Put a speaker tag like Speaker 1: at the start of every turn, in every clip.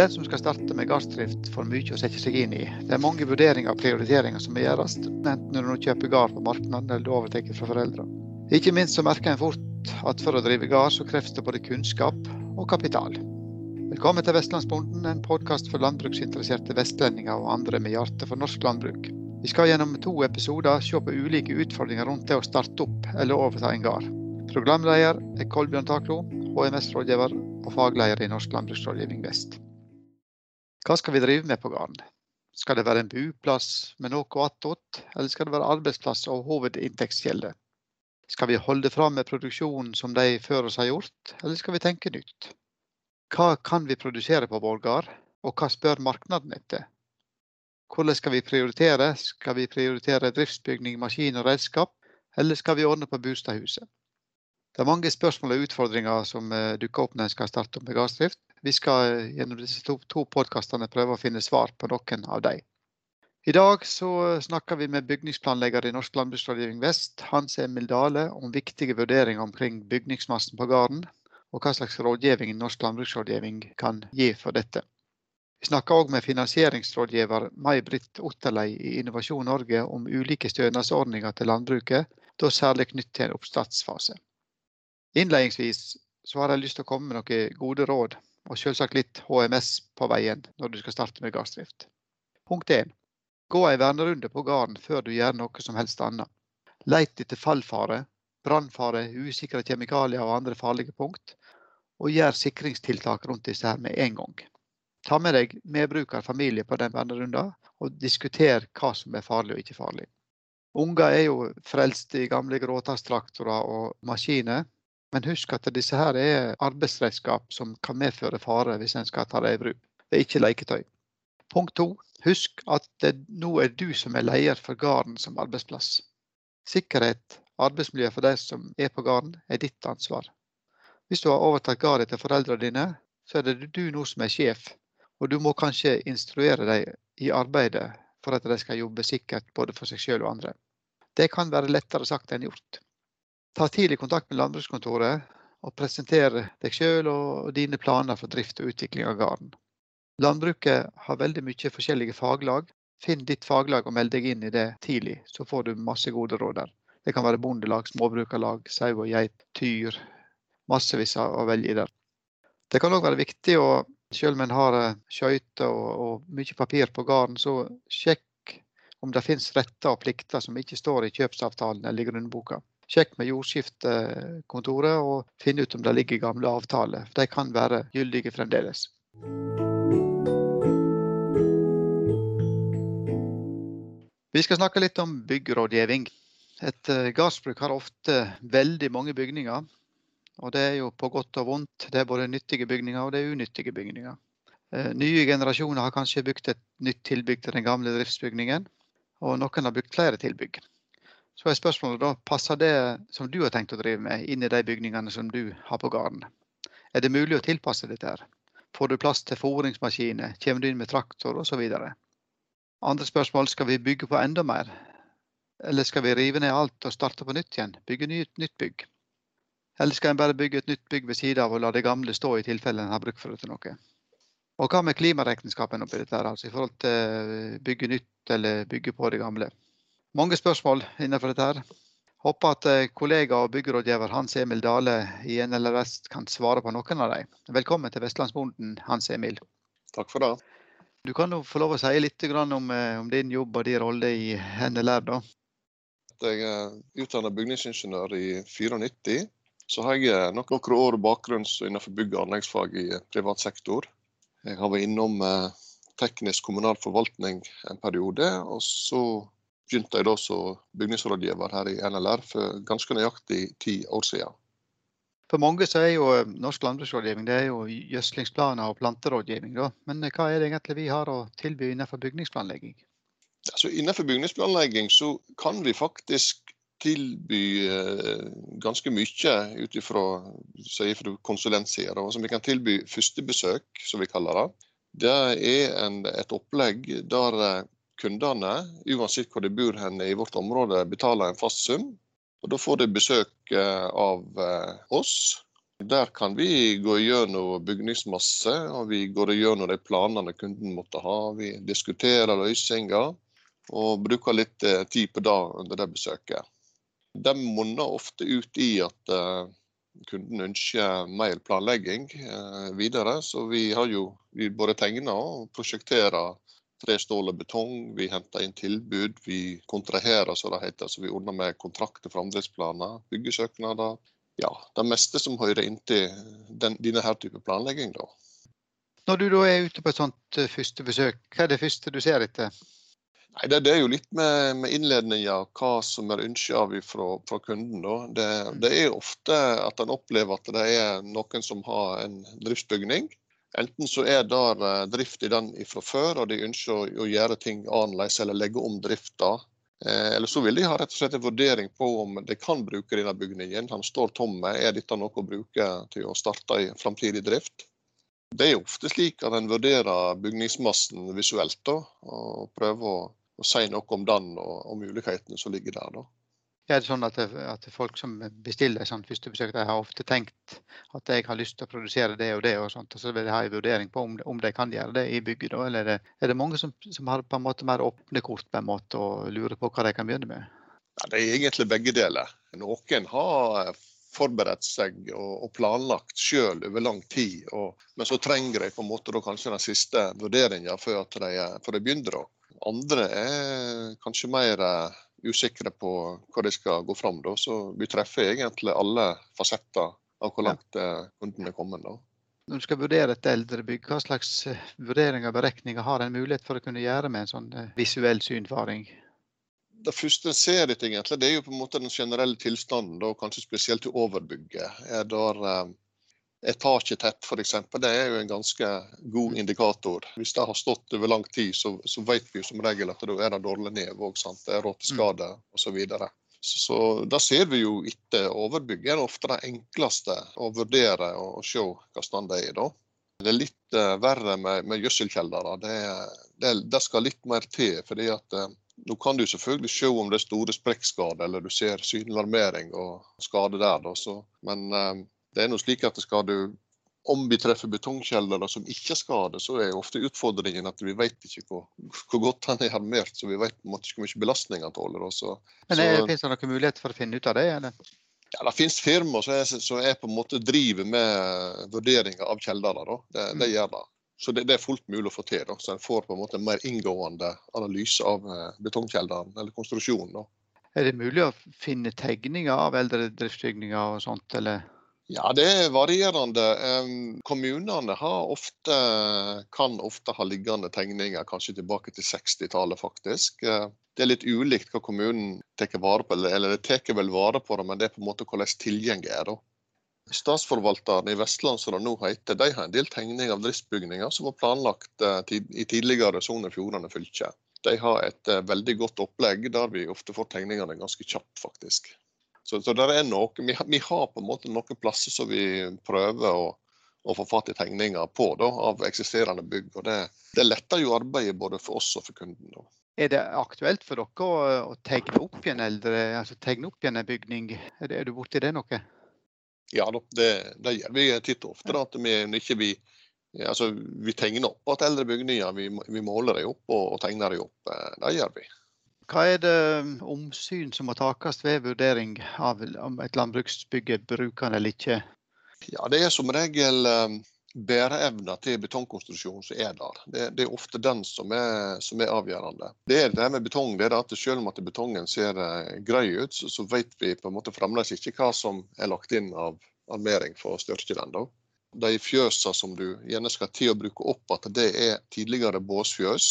Speaker 1: Den som skal starte med gardsdrift, får mye å sette seg inn i. Det er mange vurderinger og prioriteringer som må gjøres, enten når du kjøper gard på markedet eller overtar fra foreldre. Ikke minst så merker en fort at for å drive gard, så kreves det både kunnskap og kapital. Velkommen til Vestlandsbonden, en podkast for landbruksinteresserte vestlendinger og andre med hjerte for norsk landbruk. Vi skal gjennom to episoder se på ulike utfordringer rundt det å starte opp eller overta en gard. Programleder er Kolbjørn Taklo, HMS-rådgiver og fagleder i Norsk landbruksrådgivning vest. Hva skal vi drive med på gården? Skal det være en buplass med noe attåt, eller skal det være arbeidsplass og hovedinntektskilde? Skal vi holde fram med produksjonen som de før oss har gjort, eller skal vi tenke nytt? Hva kan vi produsere på vår gård, og hva spør markedet etter? Hvordan skal vi prioritere? Skal vi prioritere driftsbygning, maskin og redskap, eller skal vi ordne på Bustadhuset? Det er mange spørsmål og utfordringer som eh, dukker opp når en skal starte med gardsdrift. Vi skal eh, gjennom disse to, to podkastene prøve å finne svar på noen av dem. I dag snakker vi med bygningsplanlegger i Norsk landbruksrådgivning vest, Hans Emil Dale, om viktige vurderinger omkring bygningsmassen på gården, og hva slags rådgivning Norsk landbruksrådgivning kan gi for dette. Vi snakker òg med finansieringsrådgiver May-Britt Otterlei i Innovasjon Norge om ulike stønadsordninger til landbruket, da særlig knyttet til en oppstartsfase. Innledningsvis så har jeg lyst til å komme med noen gode råd, og selvsagt litt HMS på veien når du skal starte med gassdrift. Punkt 1. Gå en vernerunde på gården før du gjør noe som helst annet. Leit etter fallfare, brannfare, usikre kjemikalier og andre farlige punkt, og gjør sikringstiltak rundt disse her med en gang. Ta med deg medbruker familie på den vernerunden, og diskuter hva som er farlig og ikke farlig. Unger er jo frelst i gamle gråtasstraktorer og maskiner, men husk at disse her er arbeidsredskap som kan medføre fare hvis en skal ta det i bruk. Det er ikke leketøy. Punkt to. Husk at det nå er du som er leder for gården som arbeidsplass. Sikkerhet, arbeidsmiljø for de som er på gården, er ditt ansvar. Hvis du har overtatt gården til foreldrene dine, så er det du nå som er sjef. Og du må kanskje instruere dem i arbeidet for at de skal jobbe sikkert både for seg selv og andre. Det kan være lettere sagt enn gjort. Ta tidlig kontakt med landbrukskontoret og presentere deg selv og dine planer for drift og utvikling av gården. Landbruket har veldig mye forskjellige faglag. Finn ditt faglag og meld deg inn i det tidlig, så får du masse gode råd der. Det kan være bondelag, småbrukarlag, sau og geit, tyr. Massevis å velge der. Det kan òg være viktig å, selv om en har eh, skøyter og, og, mye papir på gården, så sjekk om det finnes retter og plikter som ikke står i kjøpsavtalen eller i grunnboka. Sjekk med jordskiftekontoret og finn ut om det ligger gamle avtaler. De kan være gyldige fremdeles. Vi skal snakke litt om byggrådgivning. Et eh, gardsbruk har ofte veldig mange bygninger. Og det er jo på godt og vondt. Det er både nyttige bygninger og det er unyttige bygninger. Eh, nye generasjoner har kanskje bygd et nytt tilbygg til den gamle driftsbygningen. Og noen har bygd flere tilbygg. Så er spørsmålet da, passer det som du har tenkt å drive med, inn i de bygningene som du har på gården? Er det mulig å tilpasse dette? her? Får du plass til fôringsmaskiner? Kommer du inn med traktor osv.? Andre spørsmål skal vi bygge på enda mer? Eller skal vi rive ned alt og starte på nytt igjen? Bygge nytt, nytt bygg? Eller skal en bare bygge et nytt bygg ved siden av og la det gamle stå i tilfelle en har bruk for det til noe? Og hva med klimaregnskapen oppi dette, her, altså i forhold til bygge nytt eller bygge på det gamle? Mange spørsmål innenfor dette. her. Håper at eh, kollega og byggerådgiver Hans Emil Dale i NLRS kan svare på noen av dem. Velkommen til Vestlandsbonden, Hans Emil.
Speaker 2: Takk for det.
Speaker 1: Du kan jo få lov å si litt om, eh, om din jobb og din rolle i NLR. da.
Speaker 2: Jeg er utdannet bygningsingeniør i 94. Så har jeg nok noen år bakgrunn innenfor bygg- og anleggsfag i privat sektor. Jeg har vært innom teknisk kommunal forvaltning en periode, og så begynte jeg da som bygningsrådgiver her i NLR for ganske nøyaktig ti år siden.
Speaker 1: For mange så er jo eh, norsk landbruksrådgivning det er jo gjødslingsplaner og planterådgivning. Da. Men eh, hva er det egentlig vi har å tilby innenfor bygningsplanlegging?
Speaker 2: Altså, innenfor bygningsplanlegging så kan vi faktisk tilby eh, ganske mye ut ifra konsulentsida. Altså, vi kan tilby førstebesøk, som vi kaller det. Det er en, et opplegg der kundene, uansett hvor de bor hen i vårt område, betaler en fast sum. Og Da får de besøk eh, av eh, oss, Der kan vi gå gjennom bygningsmasse, og vi går gjennom de planene kunden måtte ha. Vi diskuterer løsninger og bruker litt eh, tid på det under det besøket. De munner ofte ut i at kunden ønsker mer planlegging videre. Så vi har jo vi både tegna og prosjekterer tre, stål og betong. Vi henter inn tilbud. Vi kontraherer, så det heter. Så vi ordner med kontrakter, framdriftsplaner, byggesøknader. Ja, det meste som hører inntil den, denne her type planlegging, da.
Speaker 1: Når du da er ute på et sånt første besøk, hva er det første du ser etter?
Speaker 2: Nei, det, det, er jo litt med, med innledninga, hva som er ønska fra, fra kunden. Det, det, er ofte at en opplever at det er noen som har en driftsbygning. Enten så er der eh, drift i den fra før, og de ønsker å, gjøre ting annerledes eller legge om drifta. Eh, eller så vil de ha rett og slett en vurdering på om de kan bruke denne bygningen. Han står tomme. Er dette noe å bruke til å starte en framtidig drift? Det er ofte slik at en vurderer bygningsmassen visuelt da, og prøver å å si noe om den og, og mulighetene som ligger der. da.
Speaker 1: Er det sånn at, at folk som bestiller sånn førstebesøk, har ofte tenkt at jeg har lyst til å produsere det og det, og sånt, og så vil de ha en vurdering på om, om de kan gjøre det i bygget? Eller er det, er det mange som, som, har på en måte mer åpne kort på en måte og lurer på hva de kan begynne med?
Speaker 2: Ja, det er egentlig begge deler. Noen har forberedt seg og, og planlagt sjøl over lang tid, og, men så trenger de på en måte kanskje den siste vurderinga før, før de begynner. Andre er kanskje mer eh, usikre på hva de skal gå fram. Da. Så vi treffer egentlig alle fasetter av hvor langt. Eh, kunden er kommet. Da.
Speaker 1: Når du skal vurdere et eldrebygg, hva slags eh, vurderinger og beregninger har en mulighet for å kunne gjøre med en sånn visuell synfaring?
Speaker 2: Det første en ser litt, egentlig, det er jo på en måte den generelle tilstanden, da, kanskje spesielt i overbygget. Er der etasjetett f.eks. Det er jo en ganske god indikator. Hvis det har stått over lang tid, så, så vet vi jo som regel at da er det dårlig nev òg. Det er råteskade osv. Så, så da ser vi jo etter overbygg er ofte det enkleste å vurdere og, se hva stand det er i. da. Det er litt uh, verre med, med gjødselkjeldere. Det, det, det, skal litt mer til. fordi at uh, nå kan du selvfølgelig se om det er store sprekkskader, eller du ser synlig armering og skade der. Da, så, men uh, det er noe slik at skal du om vi treffer betongkjellere som ikke skader, så er ofte utfordringen at vi vet ikke hvor, hvor godt han er armert. Så vi vet på en måte ikke hvor mye belastning han tåler. Også.
Speaker 1: Men er, Finnes det noen mulighet for å finne ut av det? Eller?
Speaker 2: Ja, Det finnes firmaer som, som er, på en måte driver med vurderinger av kjeldere. Det, mm. det, gjør det. Så det, det, er fullt mulig å få til. Da. Så en får på en måte en mer inngående analyse av betongkjelleren betongkjelderen eller konstruksjonen. Da.
Speaker 1: Er det mulig å finne tegninger av eldre driftsbygninger og sånt, eller?
Speaker 2: Ja, det er varierende. Kommunene ofte, kan ofte ha liggende tegninger, kanskje tilbake til 60-tallet faktisk. Eh, det er litt ulikt hva kommunen tar vare på, eller det tar vel vare på det, men det er på en måte hvordan tilgjenget er. da. Statsforvalteren i Vestland, som det nå heter, de har en del tegninger av driftsbygninger som var planlagt eh, i tidligere Sogn og Fjordane fylke. De har et eh, veldig godt opplegg der vi ofte får tegningene ganske kjapt, faktisk. Så, så det er noe, vi, vi, har på en måte noen plasser som vi prøver å, å få fatt i tegninger på da, av eksisterende bygg. og Det, det letter jo arbeidet både for oss og for kunden. Da.
Speaker 1: Er det aktuelt for dere å, å tegne opp igjen eldre, altså tegne opp igjen en bygning? Er, er du borti det noe?
Speaker 2: Ja, det, det gjør vi titt og ofte. Da, at vi, ikke vi, altså, vi tegner opp at eldre bygninger. Vi, vi måler dem opp og, og tegner dem opp. Eh, det gjør vi.
Speaker 1: Hva er det um, omsyn som må takes ved vurdering av om et landbruksbygg er brukende eller ikke?
Speaker 2: Ja, Det er som regel um, bæreevna til betongkonstruksjonen som er der. Det, det er ofte den som er, som er, avgjørende. Det er det med betong, det er at selv om at betongen ser uh, grei ut, så, så, vet vi på en måte fremdeles ikke hva som er lagt inn av armering for å styrke den. da. De fjøsene som du gjerne skal til å bruke opp, at det er tidligere båsfjøs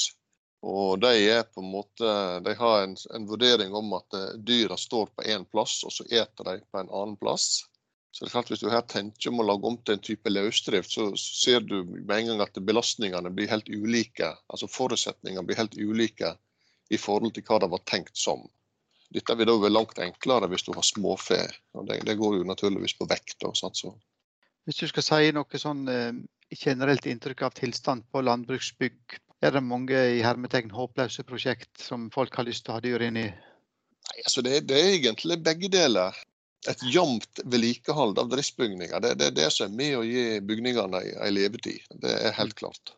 Speaker 2: og de er på en måte, de har en, en vurdering om at eh, dyra står på én plass, og så eter de på en annen plass. Så det er klart Hvis du her tenker om å lage om til en type løsdrift, så ser du med en gang at belastningene blir helt ulike. Altså forutsetningene blir helt ulike i forhold til hva det var tenkt som. Dette vil da være langt enklere hvis du har småfe. og Det, det går jo naturligvis på vekt. Og sånt, så.
Speaker 1: Hvis du skal si noe sånn eh, generelt inntrykk av tilstand på landbruksbygg er det mange i hermetegn håpløse prosjekt som folk har lyst til å ha dyr inn i?
Speaker 2: Nei, altså det, det, er egentlig begge deler. et jevnt vedlikehold av driftsbygninger. Det, det er det som er med å gi bygningene en levetid. Det er helt klart.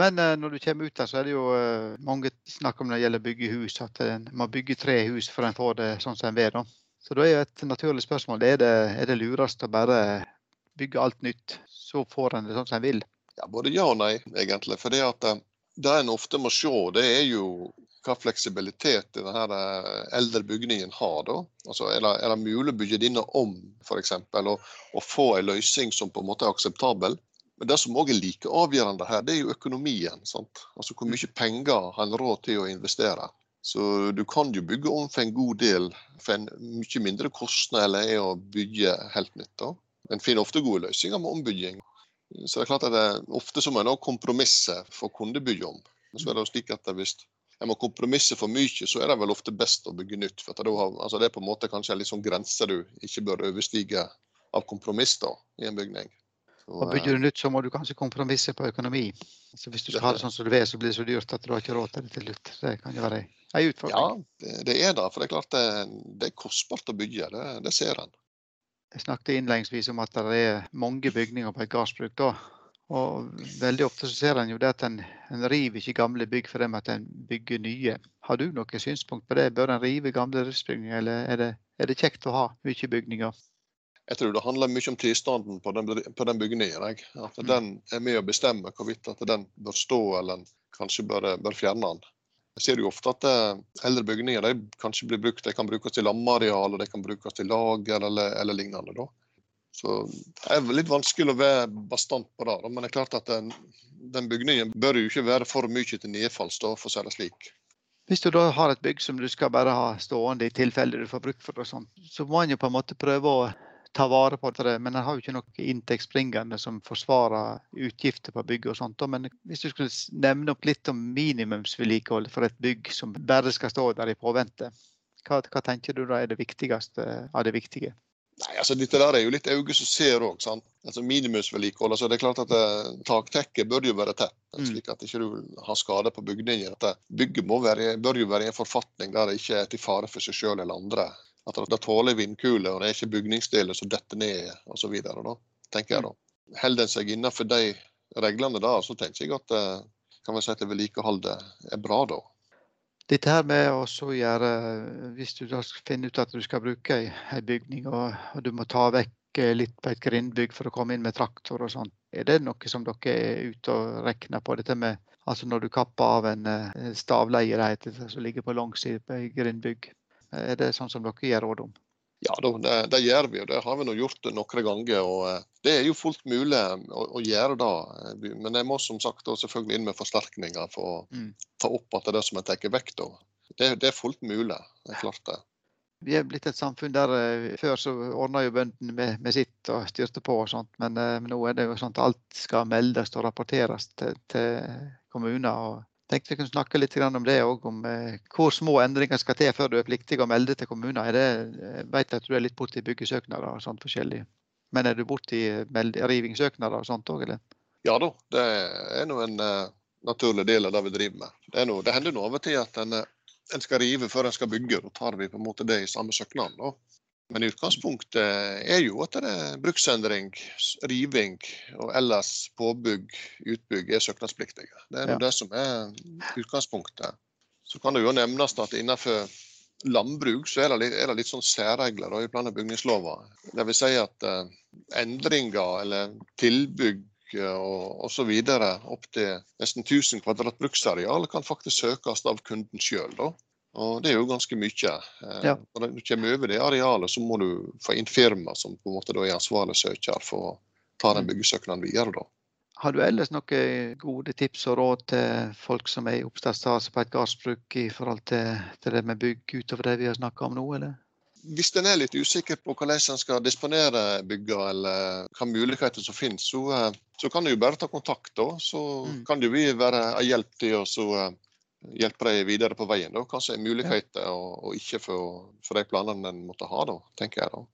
Speaker 1: Men eh, når du kommer ut der, så er det jo eh, mange snakk om når det gjelder bygge hus, at en må bygge tre hus før en får det sånn som en vil. da. Så da er jo et naturlig spørsmål er det, er det lurest å bare bygge alt nytt, så får en det sånn som en vil?
Speaker 2: Ja, Både ja og nei, egentlig. For det at eh, det en ofte må se, det er jo hva fleksibilitet denne eldre bygningen har. da. Altså, er, det, er det mulig å bygge denne om, f.eks., og, og få en løsning som på en måte er akseptabel? Men det som òg er like avgjørende her, det er jo økonomien. sant? Altså Hvor mye penger har en råd til å investere? Så du kan jo bygge om for en god del for en mye mindre kostnad er å bygge helt nytt. da. En finner ofte gode løsninger med ombygging. Så det er klart at det er ofte så må en kompromisse for. Men så er det jo slik at hvis en må kompromisse for mye, så er det vel ofte best å bygge nytt. for det, altså det er på en måte kanskje en litt sånn grense du ikke bør overstige av kompromiss da, i en bygning.
Speaker 1: Og Bygger du nytt, så må du kanskje kompromisse på økonomi. Så Hvis du skal ha det sånn som du vil, så blir det så dyrt at du har ikke råd til det til slutt. Det kan jo være en utfordring.
Speaker 2: Ja, det er det. For det er klart det, det er kostbart å bygge. Det, det ser en.
Speaker 1: Jeg snakket innledningsvis om at det er mange bygninger på et gardsbruk. da. Og veldig ofte så ser en jo det at en, en river ikke gamle bygg for dem at en bygger nye. Har du noe synspunkt på det? Bør en rive gamle driftsbygninger, eller er det, er det kjekt å ha mye bygninger?
Speaker 2: Jeg tror det handler mye om tilstanden på den, på den bygningen. Jeg. At mm. den er med å bestemme hvorvidt at den bør stå eller kanskje bør, bør fjerne den. Jeg ser jo ofte at eh, eldre bygninger de kanskje blir brukt, de kan brukes til landareal, de kan brukes til lager eller, eller lignende. Da. Så Det er litt vanskelig å være bastant på det. Men det er klart at den, den bygningen bør jo ikke være for mye til nedfalls, for å si det slik.
Speaker 1: Hvis du da har et bygg som du skal bare ha stående i tilfelle du får bruk for det, og sånt, så må man jo på en måte prøve å ta vare på det. Men en har jo ikke noe inntektsbringende som forsvarer utgifter på bygget og sånt. Men hvis du skulle nevne opp litt om minimumsvedlikehold for et bygg som bare skal stå der i påvente, hva, hva tenker du da er det viktigste av det viktige?
Speaker 2: Nei, altså Dette der er jo litt øye som ser òg. Altså minimumsvedlikehold. Altså, det er klart at uh, Taktekket bør jo være tett, mm. slik at ikke du har skade på bygningen. Dette bygget være, bør jo være i en forfatning der det ikke er til fare for seg sjøl eller andre. At det tåler vindkuler, og det er ikke bygningsdeler som detter ned osv. tenker jeg da. Holder en seg innenfor de reglene da, så tenker jeg at eh, kan si at vedlikeholdet er bra da.
Speaker 1: Dette her med å gjøre, Hvis du finner ut at du skal bruke en bygning, og, du må ta vekk litt på et grindbygg for å komme inn med traktor og sånn, er det noe som dere er ute og regner på? Dette med altså når du kapper av en eh, stavleie som ligger på langside på et grindbygg? Er det sånn som dere gir råd om?
Speaker 2: Ja, det, det, gjør vi, og det har vi nå gjort noen ganger. og eh, Det er jo fullt mulig å, å gjøre det. Men jeg må som sagt selvfølgelig inn med forsterkninger for å mm. ta opp at det er det som er tatt vekk. Da. Det, det, er fullt mulig. det er klart det.
Speaker 1: Vi er blitt et samfunn der før så ordna jo bøndene med, med, sitt og styrte på og sånt, men men nå er det jo sånn at alt skal meldes og rapporteres til, til kommuner. og tenkte vi kunne snakke litt om det òg, om eh, hvor små endringer skal til før du er pliktig å melde til kommunen. Er det, jeg eh, vet at du er litt borti byggesøknader og sånt forskjellig. Men er du borti rivingssøknader og sånt òg, eller?
Speaker 2: Ja da, det er nå en naturlig del av det vi driver med. Det, noe, det hender nå av og til at en, en, skal rive før en skal bygge. Da tar vi på en måte det i samme søknaden. Men utgangspunktet er jo at det er bruksendring, riving og ellers påbygg, utbygg er søknadspliktige. Det er ja. det som er utgangspunktet. Så kan det jo nevnes at innenfor landbruk så er det litt, er det litt sånn særregler i plan- og bygningsloven. Det vil si at eh, endringer eller tilbygg og osv. opp til nesten 1000 kvadrat bruksareal kan faktisk søkes av kunden sjøl. Og det er jo ganske mye. Eh, ja. Når du kommer over det arealet, så må du få inn firma som på en måte er ansvarlig søker for å ta den mm. byggesøknaden videre. da.
Speaker 1: Har du ellers noen gode tips og råd til folk som er i oppstartsfase på et gardsbruk i forhold til, til, det med bygg utover det vi har snakka om nå, eller?
Speaker 2: Hvis en er litt usikker på hvordan en skal disponere bygga, eller hvilke muligheter som finnes, så, eh, så, kan du jo bare ta kontakt. da. Så mm. kan jo vi være en hjelp til å hjelpe dem videre på veien. Da. Kanskje muligheter og, og ikke for, for, de planene en måtte ha, da, tenker jeg. da.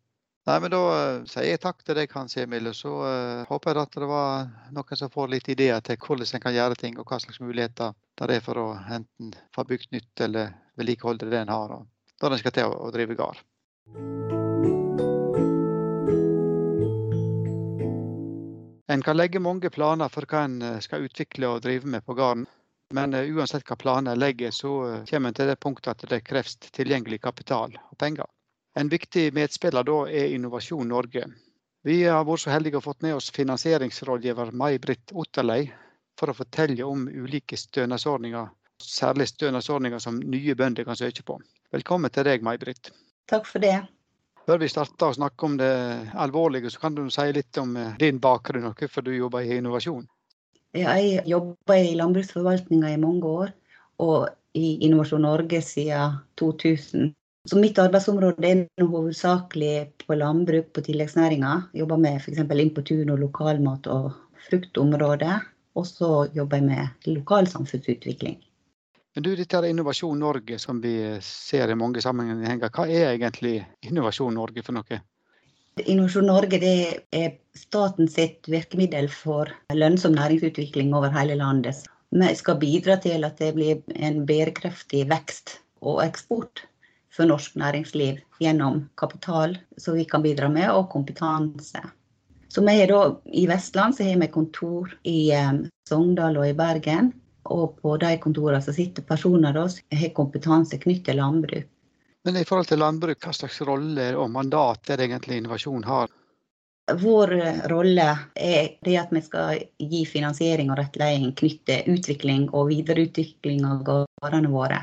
Speaker 1: Nei, men Da eh, sier jeg takk til deg, Hans Emil. og Så uh, håper jeg at det var noen som får litt ideer til hvordan en kan gjøre ting, og hva slags muligheter det er for å enten få bygd nytt eller vedlikeholde det en har, og når en skal til å, å drive gard. En kan legge mange planer for hva en eh, skal utvikle og drive med på gården. Men eh, uansett hva planer en legger, så eh, kommer en til det punktet at det kreves tilgjengelig kapital og penger. En viktig medspiller da er Innovasjon Norge. Vi har vært så heldige å fått med oss finansieringsrådgiver May-Britt Otterlei for å fortelle om ulike stønadsordninger, særlig stønadsordninger som nye bønder kan søke på. Velkommen til deg, May-Britt.
Speaker 3: Takk for det.
Speaker 1: Før vi starter å snakke om det alvorlige, så kan du si litt om eh, din bakgrunn og hvorfor du jobber i innovasjon.
Speaker 3: Jeg jobba i landbruksforvaltninga i mange år, og i Innovasjon Norge siden 2000. Så mitt arbeidsområde er hovedsakelig på landbruk på tilleggsnæringer. Jobber med f.eks. Inn på tun og lokalmat og fruktområdet. Og så jobber jeg med lokalsamfunnsutvikling.
Speaker 1: Men du, dette er Innovasjon Norge som vi ser i mange sammenhenger. Hva er egentlig Innovasjon Norge for noe?
Speaker 3: Innovasjon Norge er statens virkemiddel for lønnsom næringsutvikling over hele landet. Vi skal bidra til at det blir en bærekraftig vekst og eksport for norsk næringsliv gjennom kapital som vi kan bidra med, og kompetanse. Så vi da, I Vestland så har vi kontor i eh, Sogndal og i Bergen. Og på de kontorene sitter personer som har kompetanse knyttet til landbruk.
Speaker 1: Men i forhold til landbruk, hva slags rolle og mandat er det egentlig innovasjon har?
Speaker 3: Vår rolle er det at vi skal gi finansiering og rettledning knyttet til utvikling og videreutvikling av gårdene våre.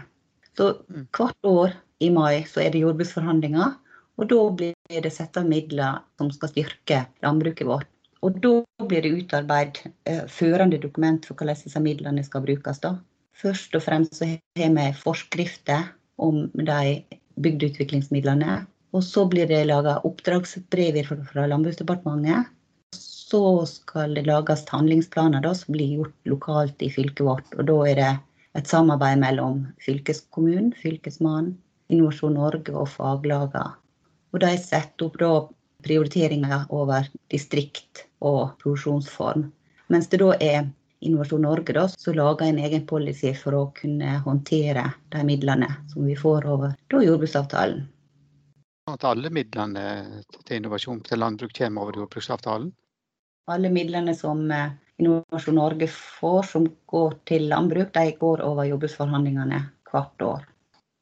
Speaker 3: Så mm. hvert år i mai så er det jordbruksforhandlinger, og da blir det satt av midler som skal styrke landbruket vårt. Og da blir det utarbeidet eh, førende dokument for hvordan disse midlene skal brukes. Da. Først og fremst så har vi forskrifter om de bygdeutviklingsmidlene. Og så blir det laga oppdragsbrev fra, Landbruksdepartementet. Så skal det lages handlingsplaner da, som blir gjort lokalt i fylket vårt. Og da er det et samarbeid mellom fylkeskommunen, Fylkesmannen, Innovasjon Norge og faglagene. Og de setter opp da prioriteringer over distrikt og produksjonsform. Mens det da er Innovasjon Norge da, så lager en egen policy for å kunne håndtere de midlene som vi får over da jordbruksavtalen.
Speaker 1: At alle midlene til innovasjon til landbruk kommer over jordbruksavtalen?
Speaker 3: Alle midlene som eh, Innovasjon Norge får som går til landbruk, de går over jordbruksforhandlingene hvert år.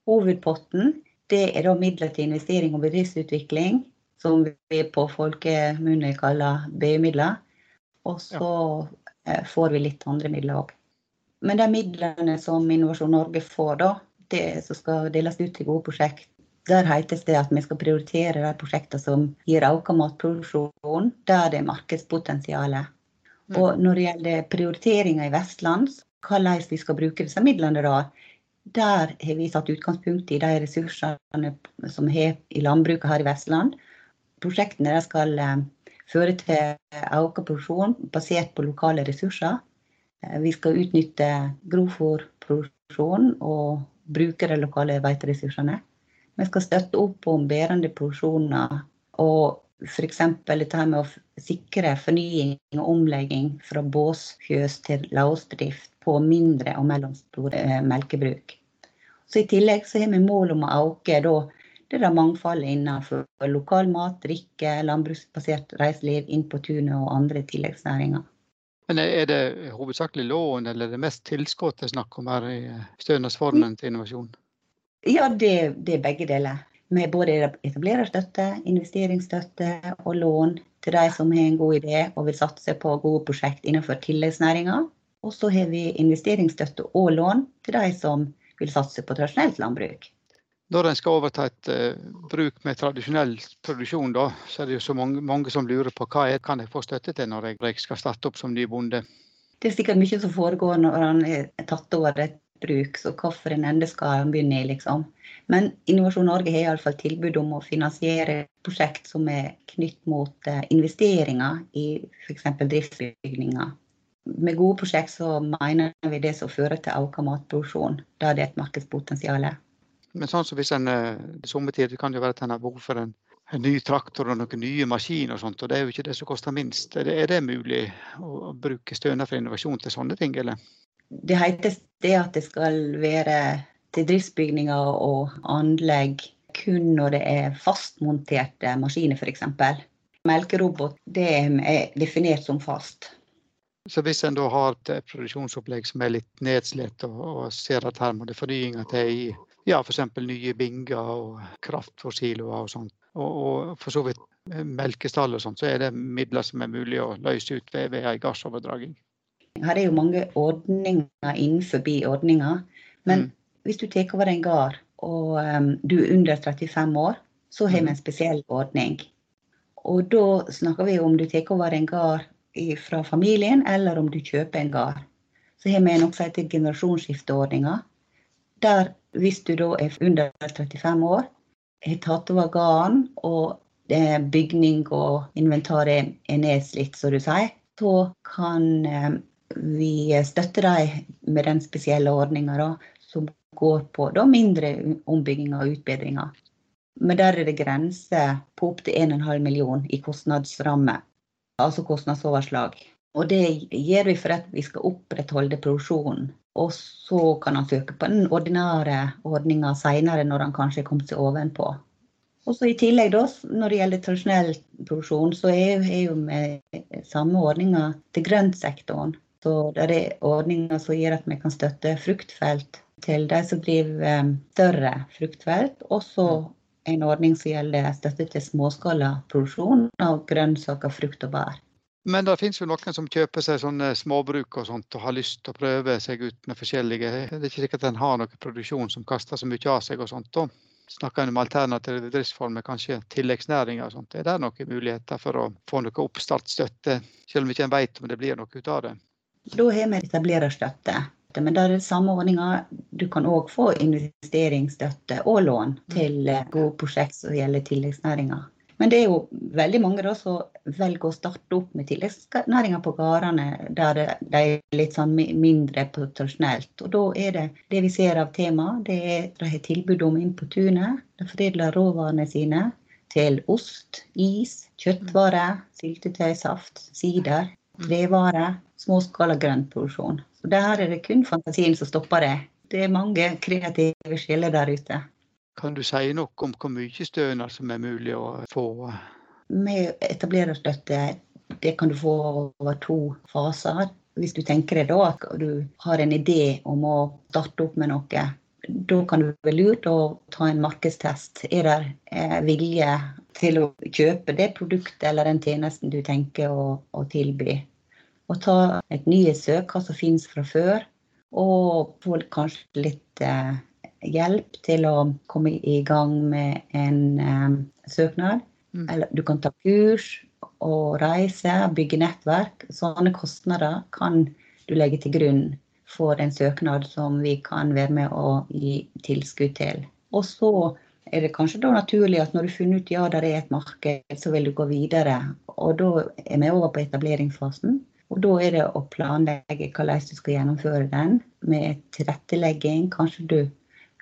Speaker 3: Hovedpotten det er da midler til investering og bedriftsutvikling som vi på folkemunne kaller BU-midler. Og så ja. Eh, får vi litt andre midler òg. Men de midlene som Innovasjon Norge får, da, det som skal deles ut til gode prosjekt, der hetes det at vi skal prioritere de prosjektene som gir økt matproduksjon, der det er markedspotensial. Mm. Og når det gjelder prioriteringer i Vestland, hvordan vi skal bruke disse midlene da, der har vi satt utgangspunkt i de ressursene som vi har i landbruket her i Vestland. Prosjektene skal eh, føre til økt produksjon basert på lokale ressurser. Eh, vi skal utnytte grovfòrproduksjon og bruke de lokale beiteressursene. Vi skal støtte opp om bærende produksjoner og f.eks. dette med å sikre fornying og omlegging fra båsfjøs til lausdrift på mindre og mellomstore eh, melkebruk. Så I tillegg så har vi mål om å øke det er mangfoldet innenfor lokal mat, drikke, landbruksbasert reiseliv, inn på tunet og andre tilleggsnæringer.
Speaker 1: Men Er det hovedsakelig lån eller er det mest tilskudd det er snakk om her i stønadsformen til innovasjon?
Speaker 3: Ja, det, det, er begge deler. Med både etablererstøtte, investeringsstøtte og lån til de som har en god idé og vil satse på gode prosjekt innenfor tilleggsnæringer. Og så har vi investeringsstøtte og lån til de som vil satse på tradisjonelt landbruk.
Speaker 1: Når en skal overta et uh, bruk med tradisjonell produksjon, da, så er det jo så mange, mange som lurer på hva jeg kan jeg få støtte til når jeg skal starte opp som ny bonde.
Speaker 3: Det er sikkert mye som foregår når han er tatt over et bruk, så hvorfor en ende skal han begynne i, liksom. Men Innovasjon Norge har iallfall tilbud om å finansiere prosjekt som er knytt mot uh, investeringer i f.eks. driftsbygninger. Med gode prosjekt så mener vi det som fører til økt matproduksjon, da det er et markedspotensial.
Speaker 1: Men sånn som hvis en eh, sommertid kan det være at en har behov for en, en, ny traktor og noen nye maskiner og sånt, og det er jo ikke det som koster minst. Er det, er det mulig å bruke stønad for innovasjon til sånne ting, eller?
Speaker 3: Det heter det at det skal være til driftsbygninger og anlegg kun når det er fastmonterte maskiner, f.eks. melkerobot det er definert som fast.
Speaker 1: Så hvis en da har et produksjonsopplegg som er litt nedslitt, og, og ser at her må det fornyinger til i ja, f.eks. nye binger og kraft for siloer og sånt, og, og for så vidt melkestall og sånt, så er det midler som er mulig å løse ut ved, ved en gardsoverdraging.
Speaker 3: Her er jo mange ordninger innenfor ordninga, men mm. hvis du tar over en gard og um, du er under 35 år, så har vi en mm. spesiell ordning. Og da snakker vi om du tar over en gard fra familien, eller om du kjøper en gard. Så har vi noe som heter generasjonsskifteordninga. Der hvis du da er under 35 år, har tatt over gården, og bygning og inventar er nedslitt, som du sier, så kan eh, vi støtte dem med den spesielle ordninga som går på da, mindre ombygginger og utbedringer. Men der er det grenser på opptil 1,5 million i kostnadsramme altså kostnadsoverslag. Og det gjør vi for at vi skal opprettholde produksjonen. Og så kan han søke på den ordinære ordninga seinere, når han kanskje er kommet seg ovenpå. Og så I tillegg, da, når det gjelder tradisjonell produksjon, så er, jo vi samme ordninga til grøntsektoren. Så det er ordninger som gjør at vi kan støtte fruktfelt til de som driver eh, større fruktfelt. Og så en ordning som gjelder støtte til småskala produksjon av grønnsaker, frukt og bær.
Speaker 1: Men det finnes jo noen som kjøper seg sånne småbruk og sånt og har lyst til å prøve seg ut med forskjellige Det er ikke sikkert en har noen produksjon som kaster så mye av seg og sånt. Og Snakker en om alternative driftsformer, kanskje tilleggsnæringer og sånt. Er det noen muligheter for å få noe oppstartsstøtte, selv om ikke en vet om det blir noe ut av det?
Speaker 3: Da har vi etablererstøtte. Men det er samme ordninga. Du kan òg få investeringsstøtte og lån til gode prosjekt som gjelder tilleggsnæringer. Men det er jo veldig mange da som velger å starte opp med tilleggsnæringer på gårdene der de er litt sånn mindre tradisjonelt. Og da er det det vi ser av tema, det er de har tilbud om Inn på tunet. De foredler råvarene sine til ost, is, kjøttvarer, syltetøy, saft, sider, trevarer, småskala grøntproduksjon. Så der er det kun fantasien som stopper det. Det er mange kreative sjeler der ute.
Speaker 1: Kan du si noe om hvor mye stønad som er mulig å få?
Speaker 3: Med etablererstøtte det kan du få over to faser. Hvis du tenker deg da at du har en idé om å starte opp med noe, da kan det være lurt å ta en markedstest. Er det eh, vilje til å kjøpe det produktet eller den tjenesten du tenker å, å tilby? og ta et nyhetssøk, hva som finnes fra før. Og få kanskje litt eh, hjelp til å komme i gang med en eh, søknad. Mm. Eller du kan ta kurs og reise, bygge nettverk. Sånne kostnader kan du legge til grunn for en søknad som vi kan være med å gi tilskudd til. Og så er det kanskje da naturlig at når du har funnet ut ja, det er et marked, så vil du gå videre. Og da er vi over på etableringsfasen. Og da er det å planlegge hvordan du skal gjennomføre den, med tilrettelegging. Kanskje du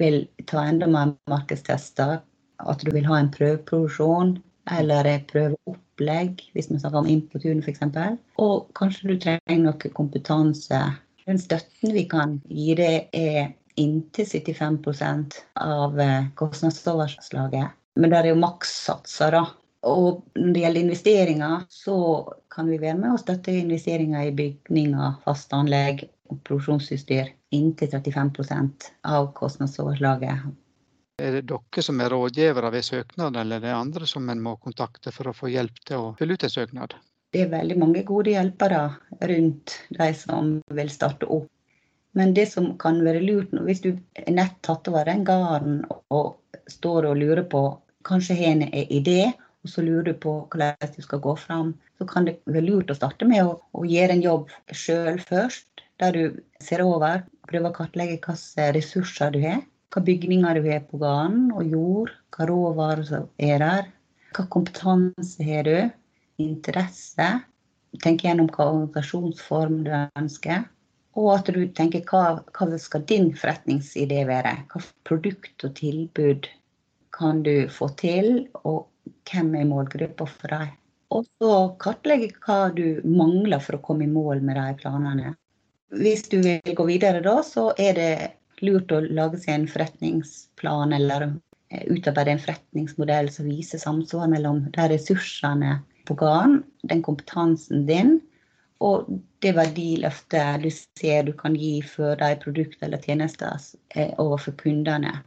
Speaker 3: vil ta enda mer markedstester. At du vil ha en prøveproduksjon eller et prøveopplegg, hvis vi snakker om Inn på tunet f.eks. Og kanskje du trenger noe kompetanse. Den støtten vi kan gi, deg, er inntil 75% av eh, kostnadsoverslaget. Men det er jo makssatser, da. Og når det gjelder investeringer, så kan vi være med og støtte investeringer i bygninger, faste anlegg og produksjonsutstyr inntil 35% av kostnadsoverslaget.
Speaker 1: Er det dere som er rådgivere ved søknaden, eller er det andre som en må kontakte for å få hjelp til å fylle ut en søknad?
Speaker 3: Det er veldig mange gode hjelpere rundt de som vil starte opp. Men det som kan være lurt hvis du er nett tatt over den gården og står og lurer på Kanskje har en idé og så lurer du på hvordan du skal gå fram, så kan det være lurt å starte med å, å gjøre en jobb sjøl først. Der du ser over, prøver å kartlegge hvilke ressurser du har. Hvilke bygninger du har på gården, og jord. Hvilke råvarer som er der. Hvilken kompetanse har du? Interesse. Tenk gjennom hva organisasjonsform du ønsker. Og at du tenker hva, hva skal din forretningsidé være? Hva produkt og tilbud kan du få til? Og hvem er målgruppa for deg. Og så kartlegge hva du mangler for å komme i mål med de planene. Hvis du vil gå videre da, så er det lurt å lage seg en forretningsplan eller eh, utarbeide en forretningsmodell som viser samsvar mellom de ressursene på gården, den kompetansen din, og det verdiløftet du ser du kan gi for de produkter eller tjenester eh, overfor kundene.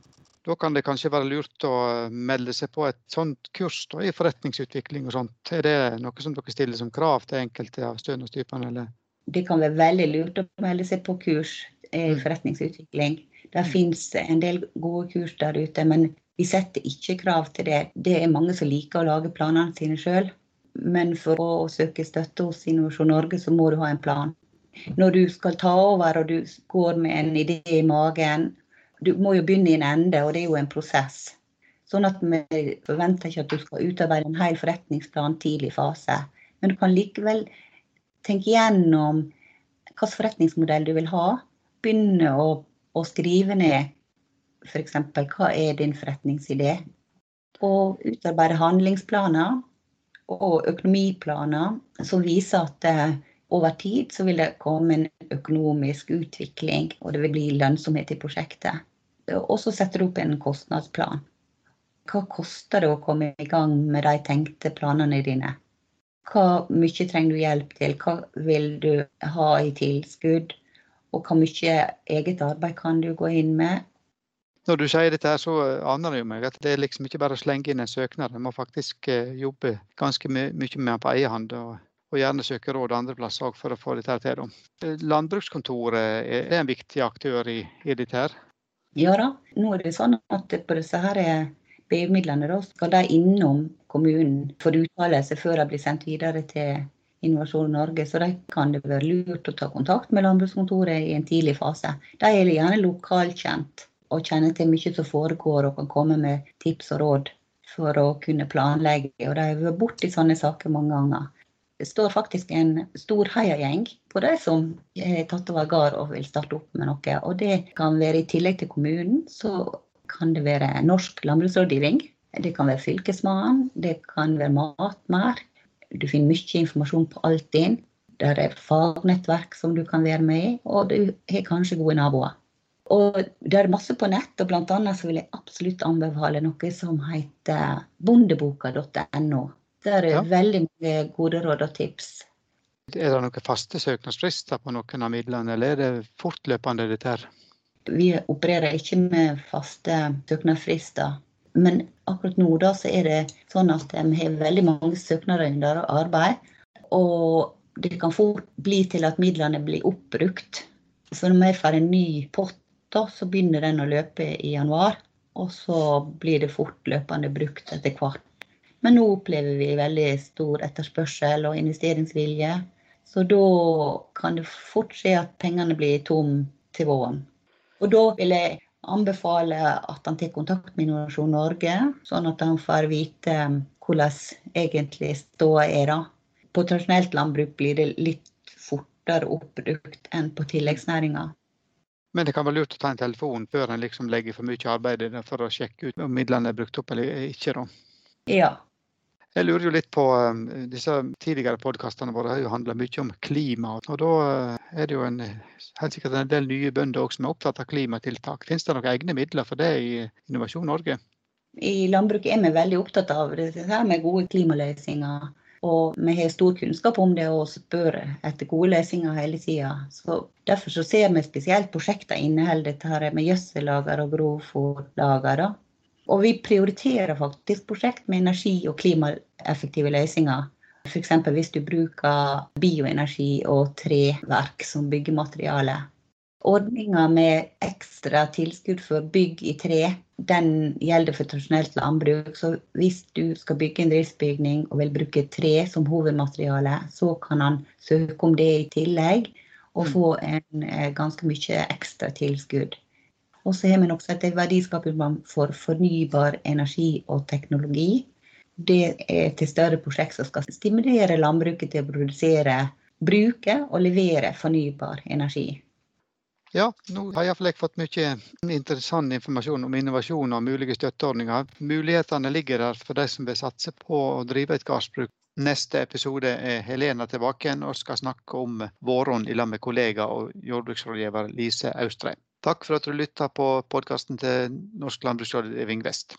Speaker 1: Da kan det kanskje være lurt å melde seg på et sånt kurs da, i forretningsutvikling og sånt. Er det noe som dere stiller som krav til enkelte av stønadstypene?
Speaker 3: Det kan være veldig lurt å melde seg på kurs i mm. forretningsutvikling. Det fins finnes en del gode kurs der ute, men vi setter ikke krav til det. Det er mange som liker å lage planene sine sjøl. Men for å søke støtte hos Innovasjon Norge, så må du ha en plan. Når du skal ta over og du går med en idé i magen, du må jo begynne i en ende, og det er jo en prosess. Sånn at vi forventer ikke at du skal utarbeide en hel forretningsplan tidlig fase. Men du kan likevel tenke gjennom hvilken forretningsmodell du vil ha. Begynne å, å skrive ned f.eks. hva er din forretningsidé. Og utarbeide handlingsplaner og økonomiplaner som viser at eh, over tid så vil det komme en økonomisk utvikling, og det vil bli lønnsomhet i prosjektet. Og så setter du opp en kostnadsplan. Hva koster det å komme i gang med de tenkte planene dine? Hva mye trenger du hjelp til? Hva vil du ha i tilskudd? Og hvor mye eget arbeid kan du gå inn med?
Speaker 1: Når du sier dette, her, så aner jeg meg at det er liksom ikke bare å slenge inn en søknad. En må faktisk eh, jobbe ganske mye med den på egen hånd. Og, og, gjerne søke råd andre plasser òg for å få dette til. Landbrukskontoret er en viktig aktør i, i dette. her.
Speaker 3: Ja da. Nå er det sånn at på disse her BU-midlene skal de innom kommunen for uttalelse før de blir sendt videre til Innovasjon Norge. Så de kan det være lurt å ta kontakt med landbrukskontoret i en tidlig fase. De er gjerne lokalkjent og kjenner til mye som foregår og kan komme med tips og råd for å kunne planlegge. Og de har vært borti sånne saker mange ganger. Det står faktisk en stor heiagjeng på de som har tatt over gard og vil starte opp med noe. Og det kan være i tillegg til kommunen, så kan det være Norsk landbruksrådgivning. Det kan være Fylkesmannen, det kan være Matmer. Du finner mye informasjon på Altinn. Der er fagnettverk som du kan være med i, og du har kanskje gode naboer. Og det er masse på nett, og annet så vil jeg absolutt anbefale noe som heter bondeboka.no. Der er ja. veldig mange gode råd og tips.
Speaker 1: Er det noen faste søknadsfrister på noen av midlene, eller er det fortløpende dette her?
Speaker 3: Vi opererer ikke med faste søknadsfrister. Men akkurat nå da, så er det sånn at vi har veldig mange søknader under arbeid. Og det kan fort bli til at midlene blir oppbrukt. Så når vi får en ny pott, da, så begynner den å løpe i januar. Og så blir det fortløpende brukt etter hvert. Men nå opplever vi veldig stor etterspørsel og investeringsvilje. Så da kan det fort skje at pengene blir tom til våren. Og da vil jeg anbefale at han tar kontakt med Innovasjon Norge, sånn at han får vite hvordan egentlig ståa er. da. På tradisjonelt landbruk blir det litt fortere oppbrukt enn på tilleggsnæringa.
Speaker 1: Men det kan være lurt å ta en telefon før en liksom legger for mye arbeid for å sjekke ut om midlene er brukt opp eller ikke. da.
Speaker 3: Ja,
Speaker 1: jeg lurer jo litt på um, disse tidligere podkastene våre har jo handla mye om klima. og Da uh, er det jo en, helt sikkert en del nye bønder også som er opptatt av klimatiltak. Finnes det noen egne midler for det i Innovasjon Norge?
Speaker 3: I landbruket er vi veldig opptatt av det her med gode klimaløsninger. Og vi har stor kunnskap om det og spør etter gode løsninger hele tida. Derfor så ser vi spesielt prosjekter inneholder dette her med gjødsellager og grovfòrlager. Og vi prioriterer faktisk prosjekt med energi- og klimaeffektive løsninger. F.eks. hvis du bruker bioenergi og treverk som byggemateriale. Ordninga med ekstra tilskudd for bygg i tre, den gjelder for tradisjonelt landbruk. Så hvis du skal bygge en driftsbygning og vil bruke tre som hovedmateriale, så kan han søke om det i tillegg og få en, eh, ganske mye ekstra tilskudd. Og så har vi også et verdiskapingsprogram for fornybar energi og teknologi. Det er til større prosjekt som skal stimulere landbruket til å produsere, bruke og levere fornybar energi.
Speaker 1: Ja, nå har jeg fått mye interessant informasjon om innovasjon og mulige støtteordninger. Mulighetene ligger der for de som vil satse på å drive et gardsbruk. Neste episode er Helena tilbake igjen og skal snakke om våronna i lag med kollega og jordbruksrådgiver Lise Austrheim. Takk for at du lytta på podkasten til Norsk landbruksrådgivning Vest.